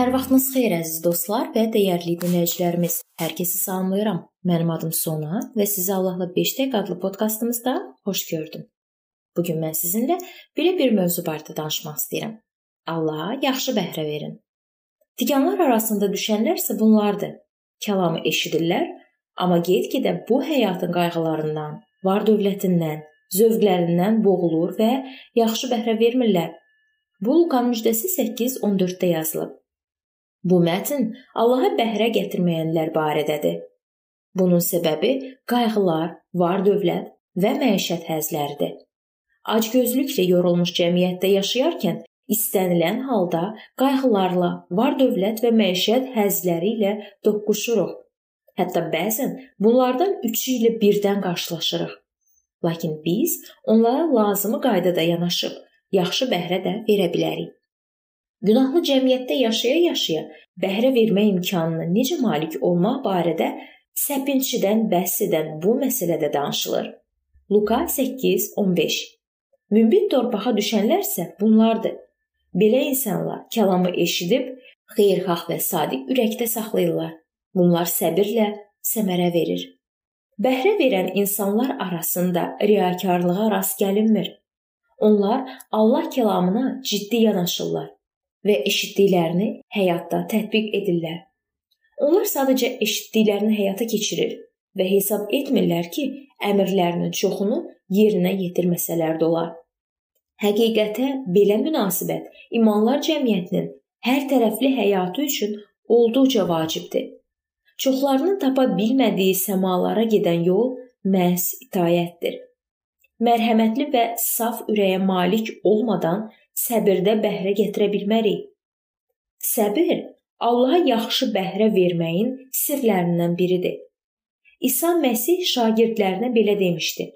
Vaxtınız xeyir əziz dostlar və dəyərli dinləyicilərimiz. Hər kəsi salamlayıram. Mənim adım Sona və sizi Allahla 5 dəqiqə adlı podkastımızda xoş gördüm. Bu gün mən sizinlə belə bir mövzu barədə danışmaq istəyirəm. Allaha yaxşı bəhrə verin. Tikanlar arasında düşənlər isə bunlardır. Kəlamı eşidirlər, amma get-gedə bu həyatın qayğılarından, var-dövlətindən, zövqlərindən boğulur və yaxşı bəhrə vermirlər. Bu Luqanın müjdəsi 8:14-də yazılıb. Bu mətn Allaha bəhrə gətirməyənlər barədədir. Bunun səbəbi qayğılar, var-dövlət və məişət həzləridir. Acgözlüklə yorulmuş cəmiyyətdə yaşayarkən istənilən halda qayğılarla, var-dövlət və məişət həzləri ilə toqquşuruq. Hətta bəzən bunlardan üçü ilə birdən qarşılaşırıq. Lakin biz onlara lazımi qaydada yanaşıb yaxşı bəhrə də verə bilərik. Günahlı cəmiyyətdə yaşaya-yaşaya bəhrə vermə imkanına necə malik olmaq barədə səpinçidən bəhs edən bu məsələdə danışılır. Luka 8:15. Münbit torpağa düşənlər isə bunlardır. Belə insanlar kəlamı eşidib xeyirxah və sadiq ürəkdə saxlayırlar. Bunlar səbirlə səmərə verir. Bəhrə verən insanlar arasında riyakarlığa rast gəlinmir. Onlar Allah kəlamına ciddi yanaşırlar və eşitdiklərini həyatda tətbiq edirlər. Onlar sadəcə eşitdiklərini həyata keçirir və hesab etmirlər ki, əmrlərinin çoxunu yerinə yetirməsələr də olar. Həqiqətə belə münasibət imanlar cəmiyyətinin hər tərəfli həyatı üçün olduqca vacibdir. Çoxlarının tapa bilmədiyi səmalara gedən yol məhz itayətdir. Mərhəmətli və saf ürəyə malik olmadan səbirdə bəhrə gətirə bilmərik. Səbir Allaha yaxşı bəhrə verməyin sirlərindən biridir. İsa Məsih şagirdlərinə belə demişdi: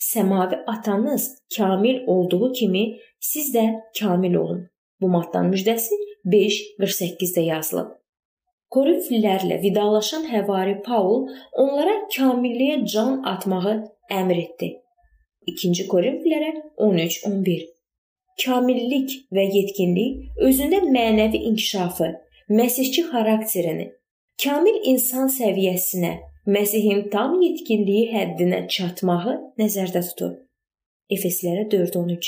Səmavi atanız kamil olduğu kimi siz də kamil olun. Bu Mattan müjdəsi 5:48-də yazılıb. Korinflilərlə vidalaşan həvari Paul onlara kamilliyə can atmağı əmr etdi. 2-ci Korinflilərə 13:11 kamillik və yetkinlik özündə mənəvi inkişafı, məsihçi xarakterini, kamil insan səviyyəsinə, Məsihin tam yetkinliyi həddinə çatmağı nəzərdə tutur. Efeslərə 4:13.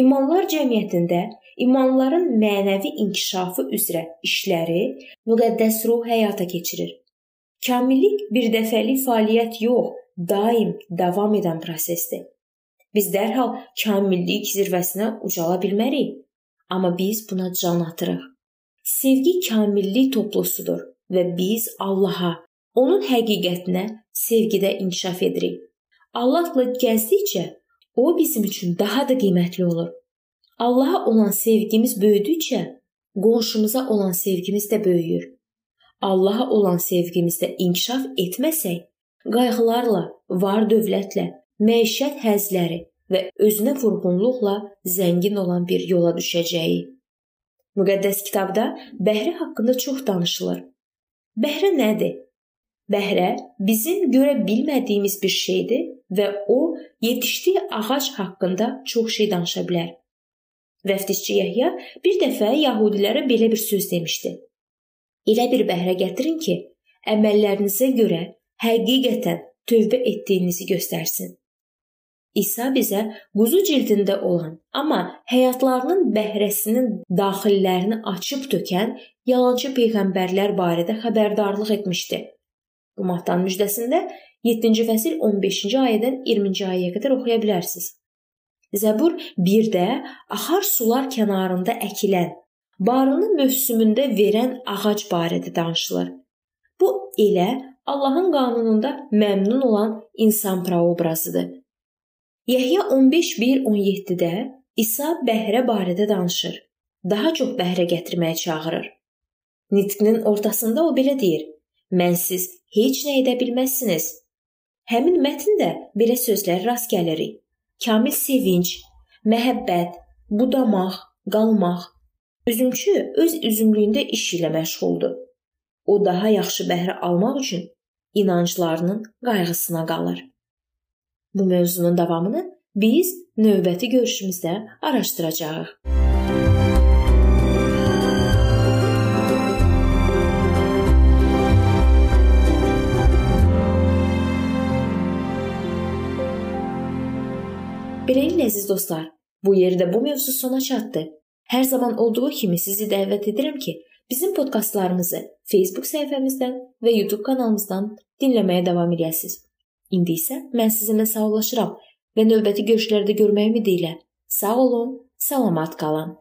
İmanlar cəmiyyətində imanların mənəvi inkişafı üzrə işləri müqəddəs ruh həyata keçirir. Kamillik bir dəfəlik fəaliyyət yox, daim davam edən prosesdir. Biz dərhal kamillik zirvəsinə ucala bilmərik, amma biz buna can atırıq. Sevgi kamillik toplusudur və biz Allaha, onun həqiqətinə sevgidə inkişaf edirik. Allahla gəzdikcə o bizim üçün daha da qiymətli olur. Allaha olan sevgimiz böyüdükcə qonşumuza olan sevgimiz də böyüyür. Allaha olan sevgimizdə inkişaf etməsək, qayğılarla, var-dövlətlə, məişət həzləri və özünə vurğunluqla zəngin olan bir yola düşəcəyi. Müqəddəs kitabda bəhrə haqqında çox danışılır. Bəhrə nədir? Bəhrə bizim görə bilmədiyimiz bir şeydir və o yetişdiyi ağac haqqında çox şey danışa bilər. Vəftizçi Yəhya bir dəfə yəhudilərə belə bir söz demişdi. Elə bir bəhrə gətirin ki, əməllərinizə görə həqiqətən tövbə etdiyinizi göstərsin. İsa bizə quzu cildində olan, amma həyatlarının bəhrəsinin daxillərini açıb tökən yalançı peyğəmbərlər barədə xəbərdarlıq etmişdi. Bu Mattan müjdəsində 7-ci fəsil 15-ci ayədən 20-ci ayəyə qədər oxuya bilərsiniz. Zəbur 1-də axar sular kənarında əkilən, barını mövsümündə verən ağac barədə danışılır. Bu elə Allahın qanununda məmnun olan insan proobrazıdır. Yəhya 15:1-17-də İsa bəhrə barədə danışır. Daha çox bəhrə gətirməyə çağırır. Nitqinin ortasında o belə deyir: "Mənsiz heç nə edə bilməzsiniz." Həmin mətndə belə sözlər rast gəlirik. Kamil sevinc, məhəbbət, budamaq, qalmaq. Üzümçü öz üzümlüyündə iş ilə məşğuldur. O daha yaxşı bəhrə almaq üçün inanclarının qayğısına qalır. Bu mövzunun davamını biz növbəti görüşümüzdə araşdıracağıq. Beləliklə əziz dostlar, bu yerdə bu mövzu sona çatdı. Hər zaman olduğu kimi sizi dəvət edirəm ki, bizim podkastlarımızı Facebook səhifəmizdən və YouTube kanalımızdan dinləməyə davam edəsiniz. İndi isə mən sizinlə sağollaşıram və növbəti görüşlərdə görməyə ümidi ilə. Sağ olun, salamat qalın.